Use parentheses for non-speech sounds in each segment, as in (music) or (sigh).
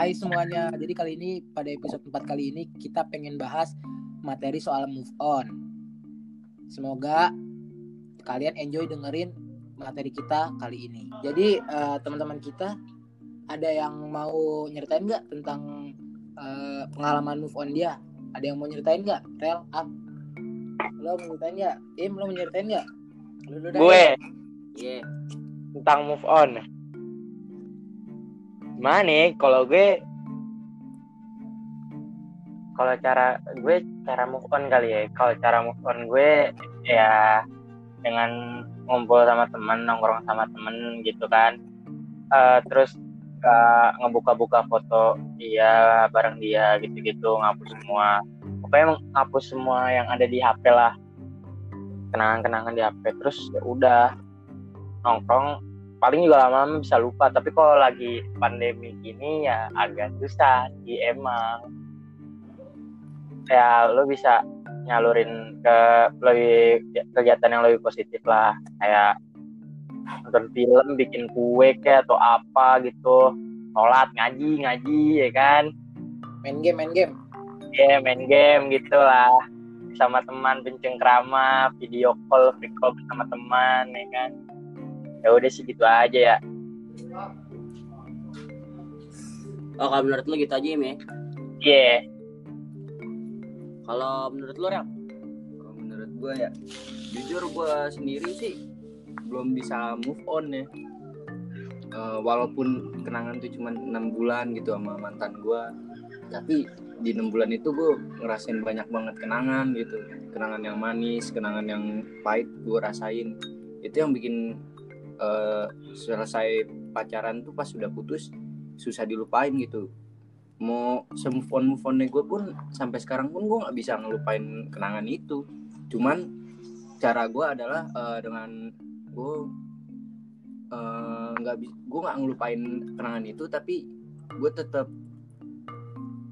Hai semuanya, jadi kali ini pada episode 4 kali ini kita pengen bahas materi soal move on. Semoga kalian enjoy dengerin materi kita kali ini. Jadi uh, teman-teman kita ada yang mau nyeritain nggak tentang uh, pengalaman move on dia? Ada yang mau nyeritain nggak? Rel, up? Lo mau nyeritain nggak? Im, lo mau nyeritain nggak? Gue. Iya. Yeah. Tentang move on gimana nih? Kalau gue kalau cara gue cara move on kali ya. Kalau cara move on gue ya dengan ngumpul sama temen nongkrong sama temen gitu kan. Uh, terus uh, ngebuka-buka foto dia bareng dia gitu-gitu ngapus semua. Pokoknya ngapus semua yang ada di HP lah. Kenangan-kenangan di HP terus ya udah nongkrong paling juga lama-lama bisa lupa tapi kalau lagi pandemi gini ya agak susah sih emang. Ya lo bisa nyalurin ke lebih kegiatan yang lebih positif lah kayak nonton film bikin kue kayak atau apa gitu. Sholat ngaji ngaji ya kan? Main game main game. Ya yeah, main game gitulah sama teman pencengkrama video call video call sama teman ya kan ya udah sih gitu aja ya. Oh kalau menurut lu gitu aja ya? Iya. Yeah. kalau menurut lu ya kalau menurut gue ya jujur gue sendiri sih belum bisa move on ya. Uh, walaupun kenangan tuh cuma enam bulan gitu sama mantan gue tapi di enam bulan itu gue ngerasain banyak banget kenangan gitu. Kenangan yang manis kenangan yang pahit gue rasain. Itu yang bikin uh, selesai pacaran tuh pas sudah putus susah dilupain gitu. Mau semove on move on gue pun sampai sekarang pun gue nggak bisa ngelupain kenangan itu. Cuman cara gue adalah uh, dengan gue nggak uh, gue nggak ngelupain kenangan itu tapi gue tetap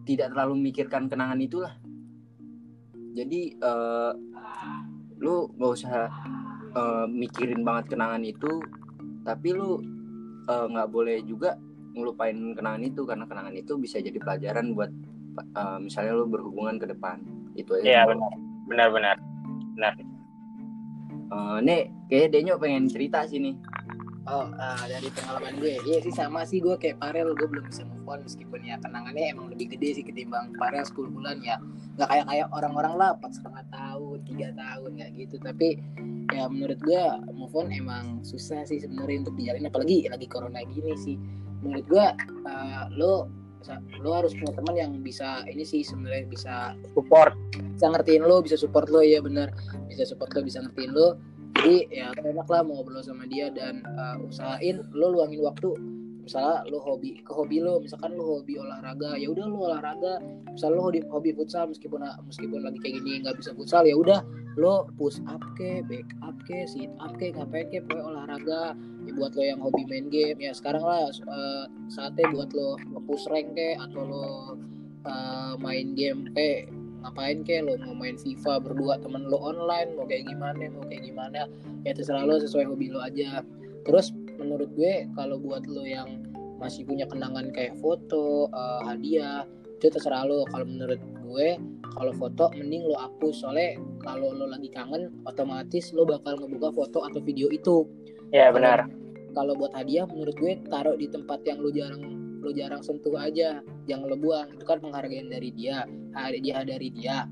tidak terlalu memikirkan kenangan itulah. Jadi uh, lu gak usah uh, mikirin banget kenangan itu tapi lu eh, nggak uh, boleh juga ngelupain kenangan itu karena kenangan itu bisa jadi pelajaran buat uh, misalnya lu berhubungan ke depan. Itu aja. Iya benar. Benar benar. Benar. Uh, nih kayak Denyo pengen cerita sih nih. Oh, uh, dari pengalaman gue, iya sih sama sih. Gue kayak Parel, gue belum bisa move on. Meskipun ya kenangannya emang lebih gede sih ketimbang Parel 10 bulan. Ya. Gak kayak kayak orang-orang lah, empat setengah tahun, tiga tahun kayak gitu. Tapi ya menurut gue move on emang susah sih sebenarnya untuk dijalin, apalagi lagi corona gini sih. Menurut gue, uh, lo lo harus punya teman yang bisa ini sih sebenarnya bisa support. bisa ngertiin lo bisa support lo ya benar bisa support lo bisa ngertiin lo. Jadi ya enak lah mau ngobrol sama dia dan uh, usahain lo luangin waktu misalnya lo hobi ke hobi lo misalkan lo hobi olahraga ya udah lo olahraga. Misalnya lo hobi hobi futsal meskipun meskipun lagi kayak gini nggak bisa futsal ya udah lo push up ke back up ke sit up ke ngapain ke pokoknya olahraga. Ya buat lo yang hobi main game ya sekarang lah uh, saatnya buat lo push rank ke atau lo uh, main game ke ngapain kayak lo mau main FIFA berdua temen lo online mau kayak gimana mau kayak gimana ya terserah lo sesuai hobi lo aja. Terus menurut gue kalau buat lo yang masih punya kenangan kayak foto uh, hadiah itu terserah lo. Kalau menurut gue kalau foto mending lo hapus. Soalnya kalau lo lagi kangen otomatis lo bakal ngebuka foto atau video itu. Ya benar. kalau buat hadiah menurut gue taruh di tempat yang lo jarang lo jarang sentuh aja. Jangan lo buang. Itu kan penghargaan dari dia. Hadiah dari dia.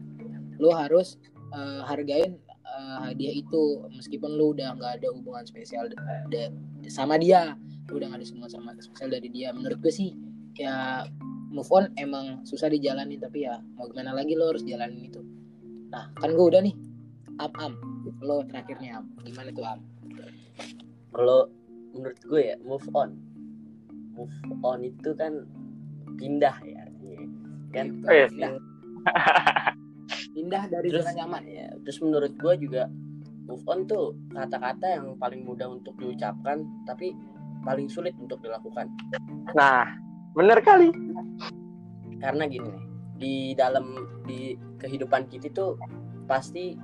Lo harus uh, hargain uh, hadiah itu meskipun lo udah nggak ada hubungan spesial de, sama dia lo udah nggak ada semua sama spesial dari dia. Menurut gue sih ya move on emang susah dijalanin tapi ya mau gimana lagi lo harus jalanin itu. Nah kan gue udah nih am am. Lo terakhirnya am. Gimana tuh am? Kalau menurut gue ya move on. Move on itu kan pindah ya kan oh, iya. pindah (laughs) pindah dari terus, zona nyaman. ya terus menurut gue juga move on tuh kata-kata yang paling mudah untuk diucapkan tapi paling sulit untuk dilakukan. Nah bener kali. Karena gini nih di dalam di kehidupan kita tuh pasti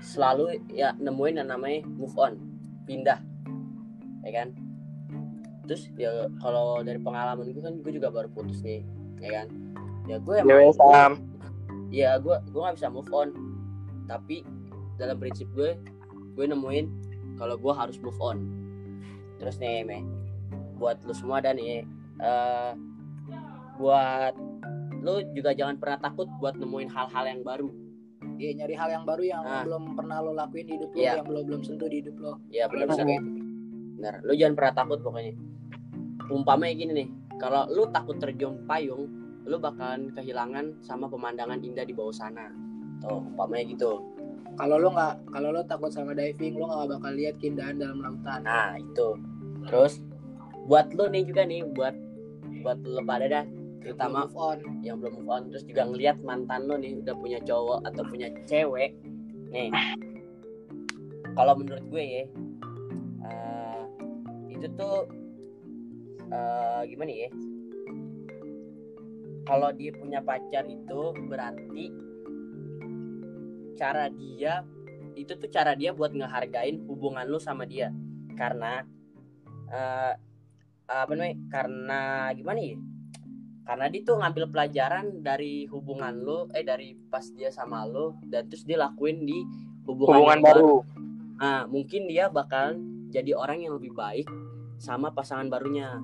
selalu ya nemuin yang namanya move on pindah. Ya kan? Terus ya kalau dari pengalaman gue kan gue juga baru putus nih ya kan? Ya gue Dewe emang Sam. Ya gue gue nggak bisa move on tapi dalam prinsip gue gue nemuin kalau gue harus move on terus nih me buat lu semua dan nih eh buat lu juga jangan pernah takut buat nemuin hal-hal yang baru Iya nyari hal yang baru yang Ah. belum pernah lo lakuin di hidup lo, Iya. yang belum belum sentuh di hidup lo. ya Bener benar-benar sih. benar lu jangan pernah takut pokoknya umpamanya gini nih kalau lu takut terjun payung lu bakalan kehilangan sama pemandangan indah di bawah sana. Tuh umpamanya gitu. Kalau lo nggak, kalau lo takut sama diving, lo nggak bakal lihat keindahan dalam lautan. Nah itu. Terus Buat lu nih juga nih Buat Buat lu pada dah Terutama move on. yang belum move on Terus juga ngeliat mantan lu nih Udah punya cowok atau punya cewek Nih. Kalau menurut gue ya eh, Itu tuh eh, Gimana ya Kalau dia punya pacar itu Berarti Cara dia itu tuh cara dia buat ngehargain hubungan lu sama dia. Karena eh apa namanya karena gimana ya? Karena dia tuh ngambil pelajaran dari hubungan lu eh dari pas dia sama lu dan terus dia lakuin di hubungan, Hubungan baru. nah mungkin dia bakal jadi orang yang lebih baik sama pasangan barunya.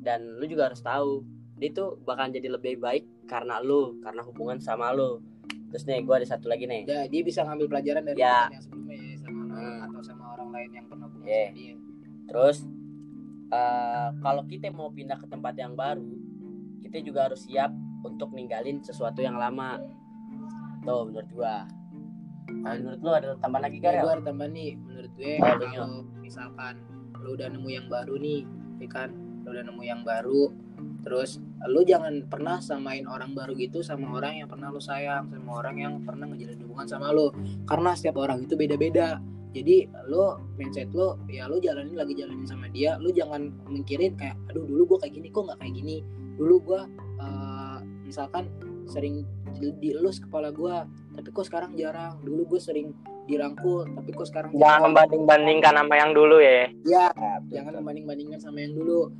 Dan lu juga harus tahu dia tuh bakal jadi lebih baik karena lu karena hubungan sama lu terus nih gue ada satu lagi nih Ya, dia bisa ngambil pelajaran dari Ya. yang sebelumnya ya sama Hmm. atau sama orang lain yang pernah hubungan Yeah. sama dia. Terus eh, kalau kita mau pindah ke tempat yang baru, kita juga harus siap untuk ninggalin sesuatu yang lama. Tuh menurut gua. Nah, menurut lu ada tambahan lagi kan? Ya, ya? gue ada tambahan nih menurut gue Oh, lu kalau misalkan lo udah nemu yang baru nih ya kan lo udah nemu yang baru terus lo jangan pernah samain orang baru gitu sama orang yang pernah lo sayang sama orang yang pernah ngejalin hubungan sama lo karena setiap orang itu beda-beda. Jadi lo mindset lo ya lo jalanin lagi jalanin sama dia. Lo jangan mikirin kayak aduh dulu gue kayak gini kok nggak kayak gini? Dulu gue eh, misalkan sering di- dielus kepala gue tapi kok sekarang jarang. Dulu gue sering dirangkul tapi kok sekarang Jangan jarang. membanding-bandingkan sama yang dulu ya. ya jangan membanding bandingkan sama yang dulu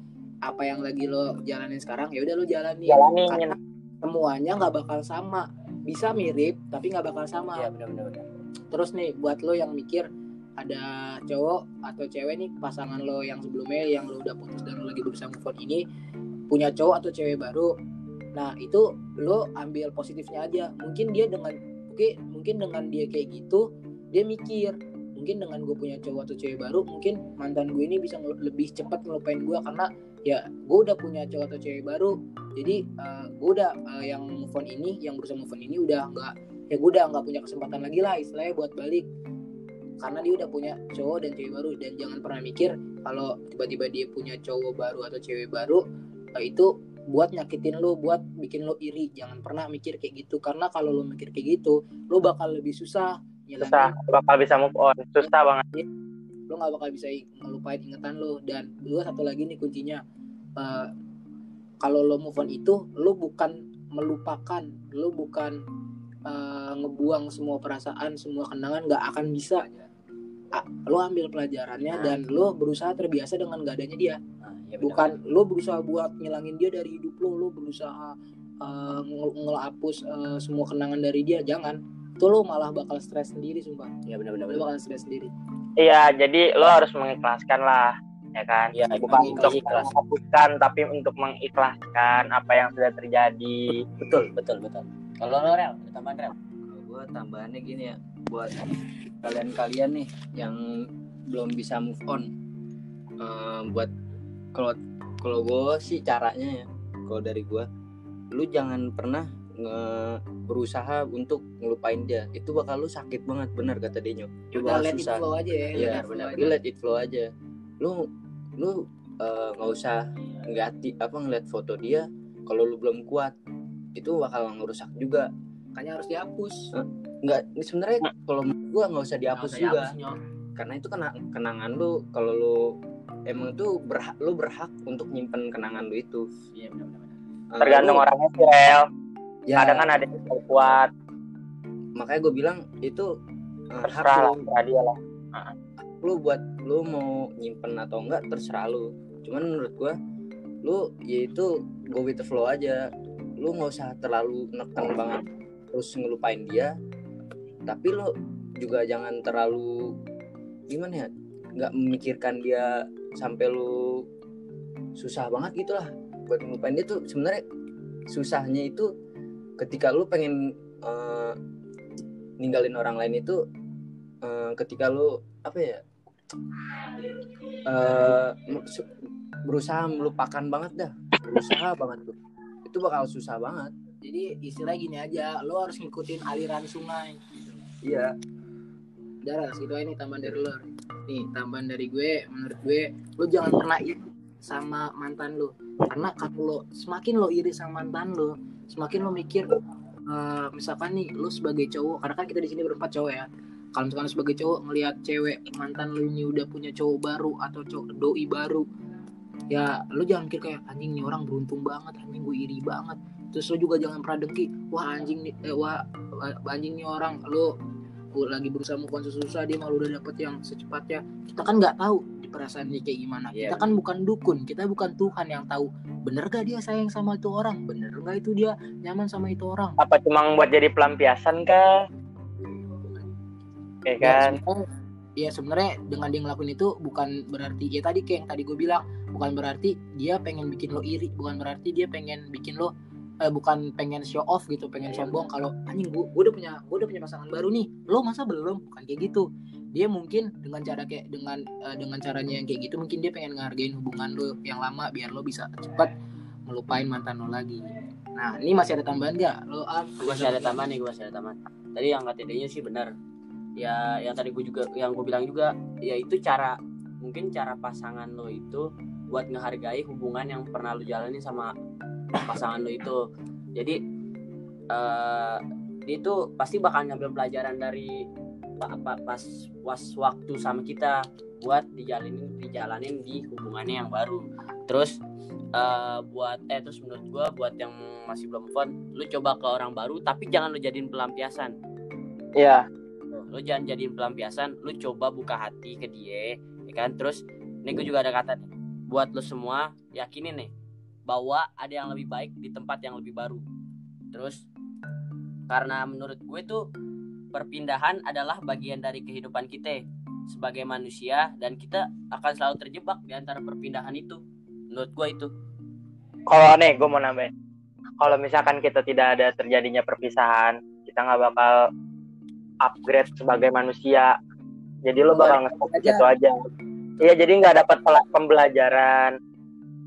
apa yang lagi lo jalanin sekarang ya udah lo jalanin Jalanin. karena semuanya nggak bakal sama bisa mirip tapi nggak bakal sama Iya benar-benar. benar. terus nih buat lo yang mikir ada cowok atau cewek nih pasangan lo yang sebelumnya yang lo udah putus dan lo lagi berusaha move on ini punya cowok atau cewek baru nah itu lo ambil positifnya aja mungkin dia dengan oke mungkin dengan dia kayak gitu dia mikir mungkin dengan gue punya cowok atau cewek baru mungkin mantan gue ini bisa lebih cepat ngelupain gue karena ya gue udah punya cowok atau cewek baru. Jadi eh, gue udah eh, yang move on ini yang berusaha move on ini udah nggak ya gue udah nggak punya kesempatan lagi lah istilahnya buat balik. Karena dia udah punya cowok dan cewek baru dan jangan pernah mikir kalau tiba-tiba dia punya cowok baru atau cewek baru eh, itu buat nyakitin lo buat bikin lo iri. Jangan pernah mikir kayak gitu. Karena kalau lo mikir kayak gitu lo bakal lebih susah Susah, bakal bisa move on. Susah banget. lo nggak bakal bisa ngelupain ingatan lo dan dua satu lagi nih kuncinya. Eh, kalau lo move on itu lo bukan melupakan. Lo bukan eh, ngebuang semua perasaan semua kenangan nggak akan bisa. Ah, lo ambil pelajarannya Nah. dan lo berusaha terbiasa dengan gak adanya dia. Nah, iya benar. bukan lo berusaha buat ngilangin dia dari hidup lo lo berusaha eh, nge- ngelapus eh, semua kenangan dari dia. Jangan itu lo malah bakal stres sendiri sumpah Iya benar-benar. lo bakal stres sendiri Iya, jadi lo harus mengikhlaskan lah, ya kan? Iya, Bukan mengikhlaskan. untuk menghapuskan, tapi untuk mengikhlaskan apa yang sudah terjadi. Betul, betul, betul. Kalau lo rel, ada tambahan rel. Kalau gue tambahannya gini ya buat kalian-kalian nih yang belum bisa move on Eh, buat kalau kalau gue sih caranya ya kalau dari gue lu jangan pernah nge berusaha untuk ngelupain dia. Itu bakal lu sakit banget bener kata Denyo. Itu udah bakal let it susah. flow aja ya let it flow lu aja. let it flow aja. Lu lu eh, nggak usah ngeliat di- apa ngeliat foto dia kalau lu belum kuat. Itu bakal ngerusak juga. Makanya harus dihapus. Nggak sebenarnya kalau gua nggak usah dihapus Nggak usah juga. Dihapus, karena itu kena kenangan lu. Kalau lu emang tuh berhak lu berhak untuk nyimpen kenangan lu itu. Iya benar-benar. Eh, Tergantung lu- orangnya sih, Rel. Ya, Kadang kan ada yang terlalu kuat, makanya gue bilang itu eh, terserah lah, lu, dia lah. lu buat lu mau nyimpen atau enggak terserah lu. Cuman menurut gua lu yaitu go with the flow aja. Lu nggak usah terlalu neken banget terus ngelupain dia. Tapi lu juga jangan terlalu gimana ya nggak memikirkan dia sampai lu susah banget gitu lah buat ngelupain dia tuh sebenarnya susahnya itu ketika lu pengen eh, ninggalin orang lain itu eh, ketika lu apa ya su- berusaha melupakan banget dah. Berusaha banget tuh. Itu bakal susah banget. Jadi istilah gini aja lo harus ngikutin aliran sungai. Iya. Daras gitu nih tambahan dari lo nih tambahan dari gue menurut gue lo jangan pernah iri sama mantan lo karena kalau lo semakin lo iri sama mantan lo semakin lo mikir eh, misalkan nih lo sebagai cowok karena kan kita di sini berempat cowok ya. Kalau misalkan lo sebagai cowok ngelihat cewek mantan lo ini udah punya cowok baru atau cowok doi baru ya lo jangan mikir kayak anjing nih orang beruntung banget anjing gue iri banget. Terus lo juga jangan pernah dengki wah anjing nih eh, wah anjing nih orang lo lagi berusaha move on susah dia malu udah dapet yang secepatnya. Kita kan nggak tahu di perasaannya kayak gimana. Iya, kita kan bukan dukun kita bukan Tuhan yang tahu bener gak dia sayang sama itu orang? Bener gak itu dia nyaman sama itu orang? Apa cuma buat jadi pelampiasan kah? Ya ya kan? ya sebenarnya dengan dia ngelakuin itu bukan berarti ya tadi kayak yang tadi gue bilang bukan berarti dia pengen bikin lo iri bukan berarti dia pengen bikin lo eh, bukan pengen show off gitu pengen sombong kalau anjing gue, gue udah punya gue udah punya pasangan baru nih lo masa belum? Bukan kayak gitu. Dia mungkin dengan cara kayak dengan eh, dengan caranya yang kayak gitu mungkin dia pengen ngehargain hubungan lo yang lama biar lo bisa cepat melupain mantan lo lagi. Nah ini masih ada tambahan gak lo Am? gue masih ada tambahan nih gue masih ada tambahan. Tadi yang kata nya sih benar. Ya yang tadi gue juga yang gue bilang juga ya itu cara mungkin cara pasangan lo itu buat ngehargai hubungan yang pernah lo jalani sama pasangan lo itu. Jadi eh dia itu pasti bakal ngambil pelajaran dari pa- pa- pas was waktu sama kita buat dijalanin dijalanin di hubungannya yang baru. Terus eh buat eh terus menurut gua buat yang masih belum on lu coba ke orang baru tapi jangan lu jadiin pelampiasan. Iya. Lu jangan jadiin pelampiasan lu coba buka hati ke dia ya kan? Terus ini gue juga ada kata buat lu semua yakinin nih bahwa ada yang lebih baik di tempat yang lebih baru. Terus karena menurut gue tuh perpindahan adalah bagian dari kehidupan kita sebagai manusia dan kita akan selalu terjebak di antara perpindahan itu. Menurut gue itu. Kalau nih gue mau nambahin. Kalau misalkan kita tidak ada terjadinya perpisahan kita nggak bakal upgrade sebagai manusia. Jadi lo bakal nge aja. gitu aja. Iya jadi nggak dapat pembelajaran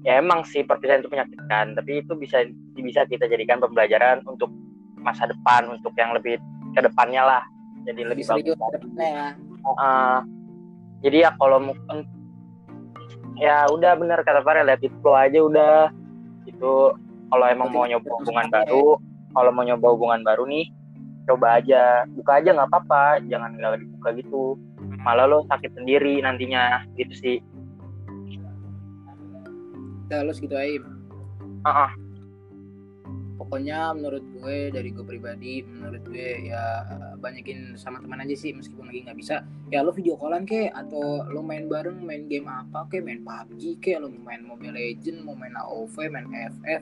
ya emang sih perpisahan itu menyakitkan tapi itu bisa bisa kita jadikan pembelajaran untuk masa depan untuk yang lebih ke depannya lah. Jadi lebih Bisa bagus. ya. Uh, jadi ya kalau mungkin ya udah bener kata Farel let it flow aja udah. Itu kalau emang mau nyoba hubungan baru kalau mau nyoba hubungan baru nih coba aja. Buka aja nggak apa-apa. Jangan nggak dibuka gitu. Malah lo sakit sendiri nantinya. Gitu sih Segitu aja Ah, ah. pokoknya menurut gue dari gue pribadi menurut gue ya banyakin sama teman aja sih meskipun lagi nggak bisa. Ya lo video callan ke atau lo main bareng main game apa ke main PUBG ke lo main Mobile Legend mau main AOV main FF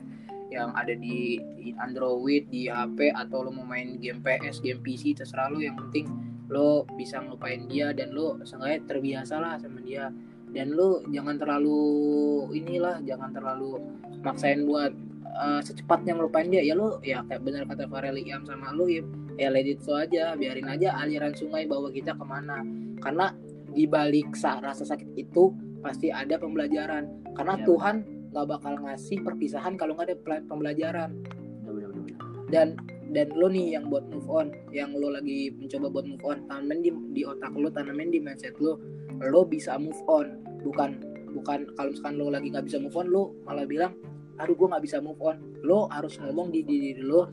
yang ada di, di Android di HP atau lo mau main game PS game PC terserah lo. Yang penting lo bisa ngelupain dia dan lo seenggaknya terbiasa lah sama dia dan lo jangan terlalu inilah jangan terlalu maksain buat uh, secepatnya ngelupain dia. Ya lo ya kayak benar kata Fareli Iam sama lo ya ya let it flow aja. Biarin aja aliran sungai bawa kita ke mana. Karena di balik sa- rasa sakit itu pasti ada pembelajaran. Karena Ya. Tuhan nggak bakal ngasih perpisahan kalau nggak ada pembelajaran. Dan dan lo nih yang buat move on yang lo lagi mencoba buat move on tanamin di, di otak lo tanamin di mindset lo lo bisa move on. Bukan bukan kalau misalkan lo lagi nggak bisa move on lo malah bilang aduh gue nggak bisa move on. Lo harus ngomong di diri lo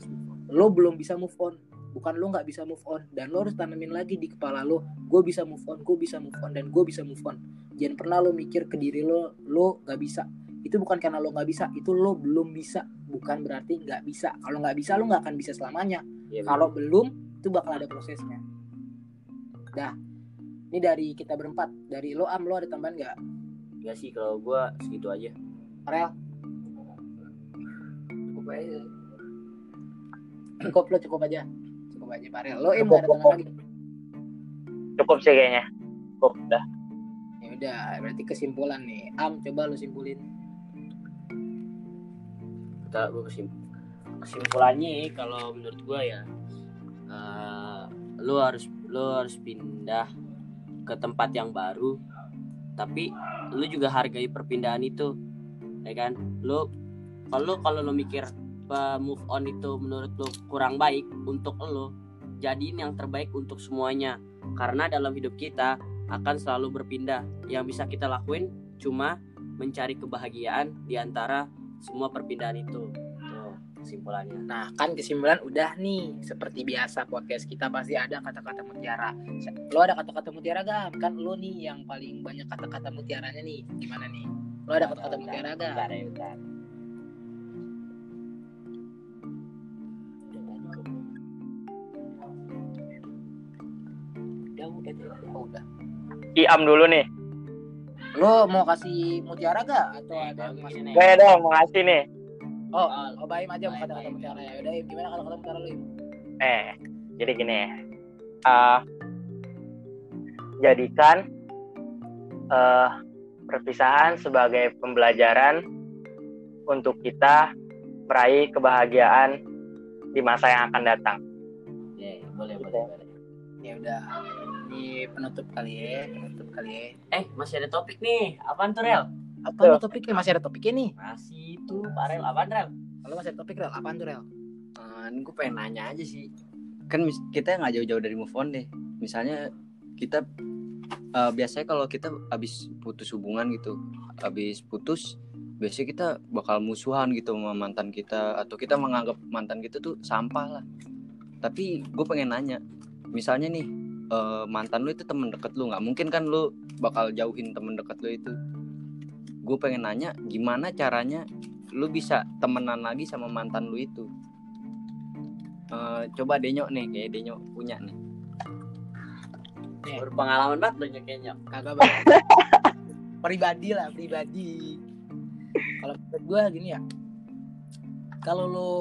lo belum bisa move on. Bukan lo nggak bisa move on dan lo harus tanamin lagi di kepala lo gue bisa move on gue bisa move on dan gue bisa move on. Jangan pernah lo mikir ke diri lo lo nggak bisa. Itu bukan karena lo nggak bisa itu lo belum bisa. Bukan berarti nggak bisa. Kalau nggak bisa lo nggak akan bisa selamanya. Iya, kalau belum itu bakal ada prosesnya. Dah ini dari kita berempat. Dari lo am lo ada tambahan nggak? Enggak sih kalau gua segitu aja. Rel? Cukup aja. cukup lo cukup aja. Cukup aja Pak Rel. Lo im nggak ada tambahan lagi cukup sih kayaknya. Cukup dah ya udah berarti kesimpulan nih. Am coba lo simpulin. Kita gua kesim kesimpulannya kalau menurut gua ya eh, lu harus lu harus pindah ke tempat yang baru tapi lu juga hargai perpindahan itu ya kan? Lu kalau kalau lu mikir move on itu menurut lu kurang baik untuk lu jadiin yang terbaik untuk semuanya. Karena dalam hidup kita akan selalu berpindah. Yang bisa kita lakuin cuma mencari kebahagiaan di antara semua perpindahan itu kesimpulannya Nah, kan kesimpulan udah nih. Seperti biasa podcast kita pasti ada kata-kata mutiara. Lo ada kata-kata mutiara gak? Kan lo nih yang paling banyak kata-kata mutiaranya nih. Gimana nih? Lo ada kata-kata mutiara gak? Bentar bentar. Udah, udah, udah. Oh, udah. iam dulu nih Lo mau kasih mutiara gak? Atau ada masih gini nih. gue dong mau ngasih nih Oh, oh Baim aja kata-kata Baim. mutiara ya. Udah, Im, gimana kata-kata mutiara lo? Im? eh jadi gini Ah, jadikan eh perpisahan sebagai pembelajaran untuk kita meraih kebahagiaan di masa yang akan datang Ya, boleh, boleh, boleh. Ya udah. Ini penutup kali ya, penutup kali ya. Eh, masih ada topik nih. Apaan tuh, Rel? Apa topiknya? Masih ada topiknya nih. Masih itu, Pak Rel. Apaan, Rel? Kalau masih topik, Rel. Apaan tuh, Rel? Eh, ini gue pengen nanya aja sih. Kan kita nggak jauh-jauh dari move on deh. Misalnya kita eh, biasanya kalau kita habis putus hubungan gitu, habis putus, biasanya kita bakal musuhan gitu sama mantan kita atau kita menganggap mantan kita tuh sampah lah. Tapi gue pengen nanya, misalnya nih eh, mantan lu itu temen deket lu nggak mungkin kan lu bakal jauhin temen deket lu itu. Gue pengen nanya, gimana caranya lu bisa temenan lagi sama mantan lu itu? Eh, coba Denyo nih kayak Denyo punya nih Berpengalaman banget lo nyekenya. Kagak banget. (laughs) pribadi lah, pribadi. Kalau menurut gue gini ya. Kalau lo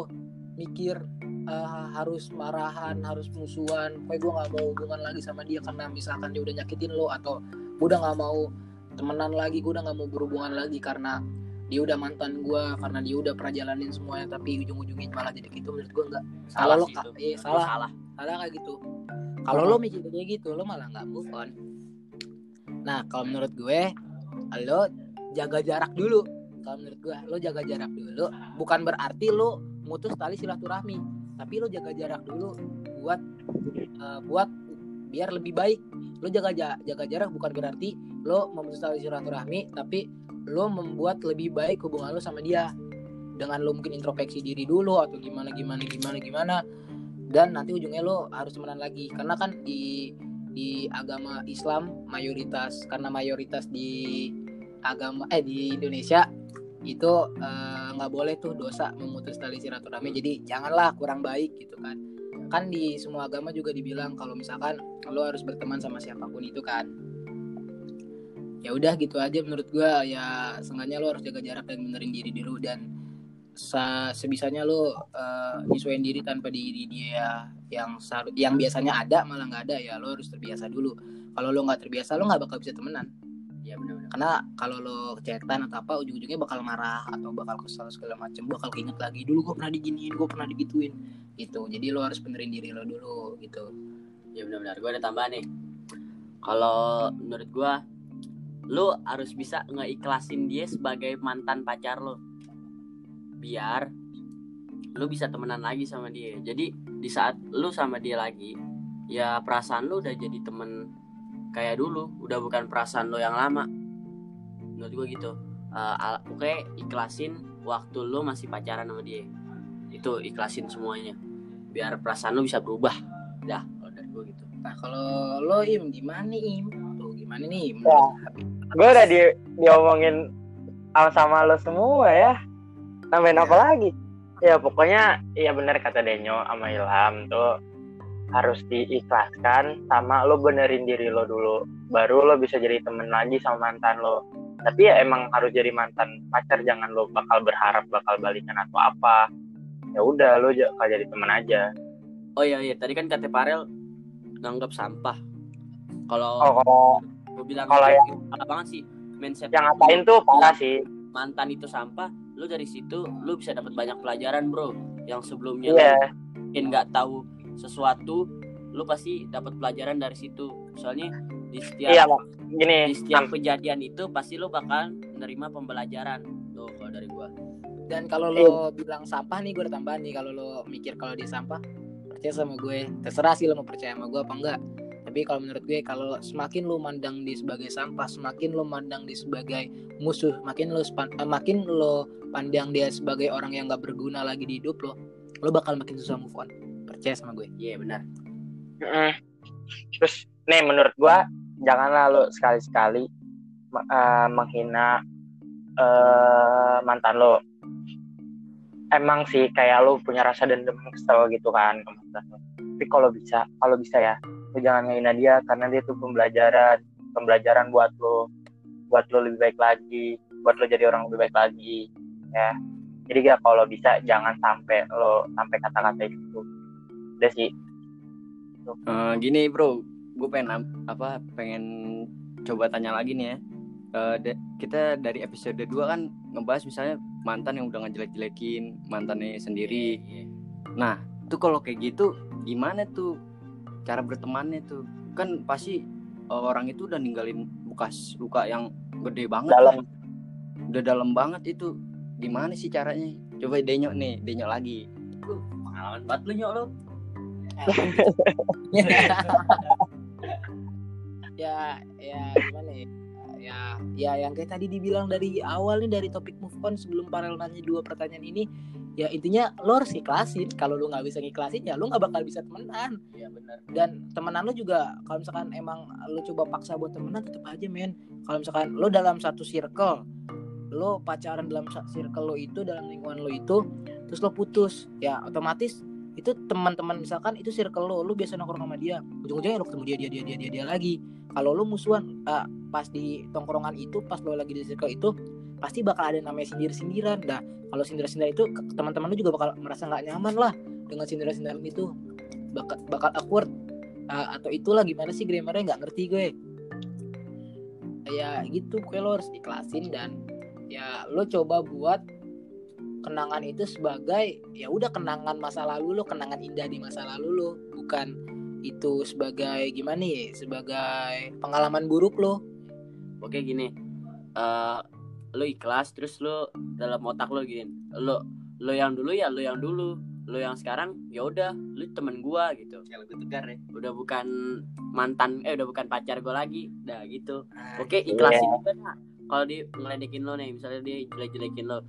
mikir eh, harus marahan, harus musuhan, pokoknya gue nggak mau hubungan lagi sama dia karena misalkan dia udah nyakitin lo atau gue udah nggak mau temenan lagi, gue udah nggak mau berhubungan lagi karena dia udah mantan gue, karena dia udah pernah jalanin semuanya tapi ujung-ujungnya malah jadi gitu menurut gue nggak. Salah lo sih Kak. Lo salah. salah. salah kayak gitu? Kalau lo mikir kayak gitu lo malah nggak move on. Nah kalau menurut gue lo jaga jarak dulu. Kalau menurut gue lo jaga jarak dulu. Bukan berarti lo mutus tali silaturahmi tapi lo jaga jarak dulu buat eh, buat biar lebih baik. Lo jaga ja- jaga jarak bukan berarti lo memutus tali silaturahmi tapi lo membuat lebih baik hubungan lo sama dia. Dengan lo mungkin introspeksi diri dulu atau gimana gimana gimana gimana. Dan nanti ujungnya lo harus temenan lagi. Karena kan di di agama Islam mayoritas karena mayoritas di agama eh di Indonesia itu eh, nggak boleh tuh dosa memutus tali silaturahmi. Jadi janganlah kurang baik gitu kan. Kan di semua agama juga dibilang kalau misalkan lo harus berteman sama siapa pun itu kan ya udah gitu aja menurut gua. Ya seenggaknya lo harus jaga jarak dan benerin diri dulu dan sa- sebisanya lo eh, nyesuaiin diri tanpa diri dia yang yang biasanya ada malah nggak ada. Ya lo harus terbiasa dulu. Kalau lo nggak terbiasa lo nggak bakal bisa temenan. Iya benar-benar. karena kalau lo chatan atau apa ujung-ujungnya bakal marah atau bakal kesal segala macem. Bakal keinget lagi dulu gue pernah diginiin gue pernah digituin. Gitu. Jadi lo harus benerin diri lo dulu gitu. Ya benar-benar. Gue ada tambahan nih. Kalau menurut gue, lu harus bisa ngeikhlasin dia sebagai mantan pacar lo. Biar lu bisa temenan lagi sama dia. Jadi di saat lu sama dia lagi, ya perasaan lu udah jadi temen kayak dulu, udah bukan perasaan lo yang lama. Menurut gue gitu. Eh, al- Oke, ikhlasin waktu lu masih pacaran sama dia. Itu ikhlasin semuanya. Biar perasaan lu bisa berubah. Dah, kalau dari gue gitu. nah kalau lo im gimana nih im tuh gimana nih Im? Ya. gue udah di diomongin sama, sama lo semua ya. Nambahin apa lagi? Ya pokoknya ya benar kata Denyo sama Ilham tuh harus diikhlaskan sama lo benerin diri lo dulu. Baru lo bisa jadi temen lagi sama mantan lo. Tapi ya emang harus jadi mantan pacar. Jangan lo bakal berharap bakal balikan atau apa. Ya udah lo j- kalau jadi temen aja. Oh iya iya. Tadi kan kata Parel nganggap sampah. Kalau oh kalau gue bilang kalau yang- salah banget sih mindset yang ngapain tuh parah sih. mantan itu sampah lu dari situ lu bisa dapat banyak pelajaran bro. Yang sebelumnya iya. lu mungkin nggak tahu sesuatu lu pasti dapat pelajaran dari situ. Soalnya di setiap iya gini di setiap kejadian itu pasti lu bakal menerima pembelajaran tuh kalau dari gua. Dan kalau lo bilang sampah nih, gue udah tambahan nih. Kalau lo mikir kalau dia sampah, percaya sama gue. Terserah sih lo mau percaya sama gue apa enggak. Tapi kalau menurut gue, kalau semakin lo mandang dia sebagai sampah, semakin lo mandang dia sebagai musuh, makin lo span- eh, makin lo pandang dia sebagai orang yang gak berguna lagi di hidup lo, lo bakal makin susah move on. Percaya sama gue. iya benar Mm. terus nih menurut gua janganlah lo sekali-sekali eh, menghina eh, mantan lo emang sih kayak lo punya rasa dendam kesel gitu kan tapi kalau bisa kalau bisa ya lo jangan ngehina dia karena dia tuh pembelajaran pembelajaran buat lo buat lo lebih baik lagi buat lo jadi orang lebih baik lagi ya. Jadi ya kalau bisa jangan sampai lo sampai kata-kata itu. Udah sih. Eh, gini bro, gue pengen apa pengen coba tanya lagi nih ya. Da- kita dari episode 2 kan ngebahas misalnya mantan yang udah ngejelek-jelekin mantannya sendiri. Nah, tuh kalau kayak gitu gimana tuh cara bertemannya tuh? Kan pasti eh, orang itu udah ninggalin bekas luka yang gede banget. Dalam. kan. Udah dalam banget itu. Gimana sih caranya? Coba denyok nih, denyok lagi. pengalaman banget lu nyok lu (laughs) (laughs) ya ya gimana ya ya ya yang kayak tadi dibilang dari awal nih dari topik move on sebelum Parel nanya dua pertanyaan ini ya intinya lo harus ikhlasin. Kalau lo nggak bisa ngiklasin ya lo nggak bakal bisa temenan. Iya benar. Dan temenan lo juga kalau misalkan emang lo coba paksa buat temenan tetap aja men. Kalau misalkan lo dalam satu circle lo pacaran dalam circle lo itu dalam lingkungan lo itu terus lo putus ya otomatis itu teman-teman misalkan itu circle lo lo biasa nongkrong sama dia ujung-ujungnya lo ketemu dia dia dia dia dia, dia lagi. Kalau lo musuhan ah, pas di tongkrongan itu pas lo lagi di circle itu pasti bakal ada namanya sindir-sindiran. Dah kalau sindir-sindiran itu teman-teman lo juga bakal merasa nggak nyaman lah dengan sindiran-sindiran itu. Bakal bakal awkward. Ah, atau itulah gimana sih grammarnya? Nggak ngerti gue. Ya gitu. Gue lo harus ikhlasin dan ya lo coba buat kenangan itu sebagai ya udah kenangan masa lalu lo kenangan indah di masa lalu lo. Bukan itu sebagai gimana ya? Sebagai pengalaman buruk lo oke gini eh lu ikhlas terus lu dalam otak lu gini lu lu yang dulu ya lu yang dulu lu yang sekarang ya udah lu temen gua gitu. Ya lebih tegar ya. udah bukan mantan eh udah bukan pacar gua lagi dah gitu. Nah, oke ikhlasin juga nah kalau dia ngeledekin lo nih misalnya dia jelek-jelekin lo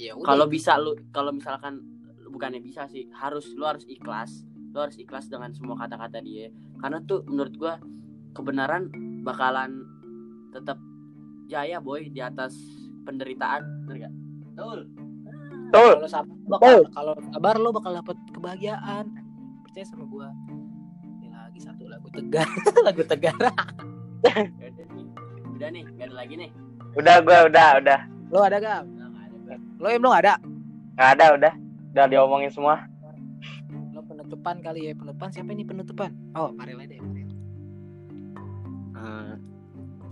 ya kalau bisa lu kalau misalkan bukannya bisa sih harus lu harus ikhlas. Lu harus ikhlas dengan semua kata-kata dia. Karena tuh menurut gua kebenaran bakalan tetap jaya boy di atas penderitaan bener gak? Betul. Betul. kalau sabar bakal kalau sabar lo bakal dapet kebahagiaan percaya sama gua ini lagi satu lagu tegar (laughs) lagu tegar (laughs) Udah nih, udah nih, gak ada lagi nih. Udah gue udah udah lo ada gak lo em lo ada nggak ada udah udah diomongin semua. lo penutupan kali ya penutupan siapa ini penutupan oh Parel aja deh Parel.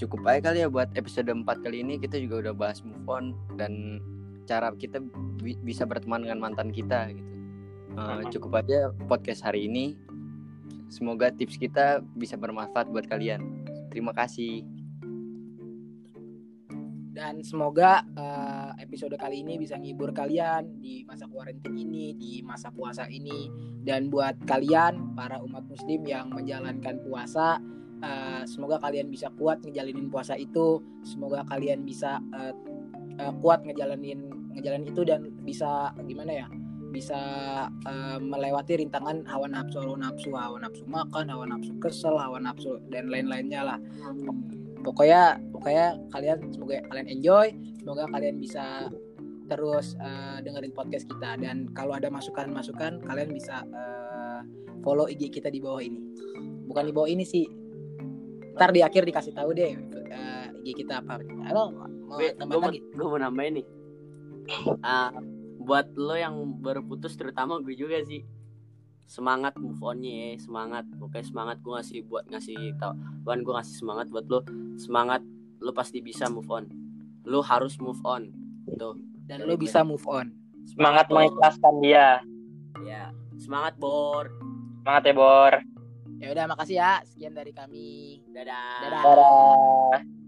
Cukup aja kali ya buat episode 4 kali ini kita juga udah bahas move on dan cara kita bi- bisa berteman dengan mantan kita gitu. Eh, cukup aja podcast hari ini. Semoga tips kita bisa bermanfaat buat kalian. Terima kasih. dan semoga eh, episode kali ini bisa ngibur kalian di masa kuarantin ini di masa puasa ini dan buat kalian para umat muslim yang menjalankan puasa eh, semoga kalian bisa kuat ngejalanin puasa itu semoga kalian bisa eh, eh, kuat ngejalanin ngejalanin itu dan bisa gimana ya bisa eh, melewati rintangan hawa nafsu hawa nafsu hawa nafsu makan hawa nafsu kesel hawa nafsu dan lain-lainnya lah pokoknya pokoknya kalian semoga kalian enjoy semoga kalian bisa terus eh, dengerin podcast kita dan kalau ada masukan-masukan kalian bisa eh, follow IG kita di bawah ini. Bukan di bawah ini sih. Ntar di akhir dikasih tahu deh eh, IG kita apa. Halo, mau gue tambah mau, lagi? gue mau nambahin nih Ah, buat lo yang baru putus terutama gue juga sih semangat move onnya ya semangat pokoknya semangat gue ngasih buat ngasih tau Wan gue ngasih semangat buat lo semangat lo pasti bisa move on lo harus move on tuh Dan lo bisa move on. Semangat Bor. mengikhlaskan dia. ya semangat bor Semangat ya, Bor. Ya udah makasih ya. Sekian dari kami. dadah Dadah. Dadah.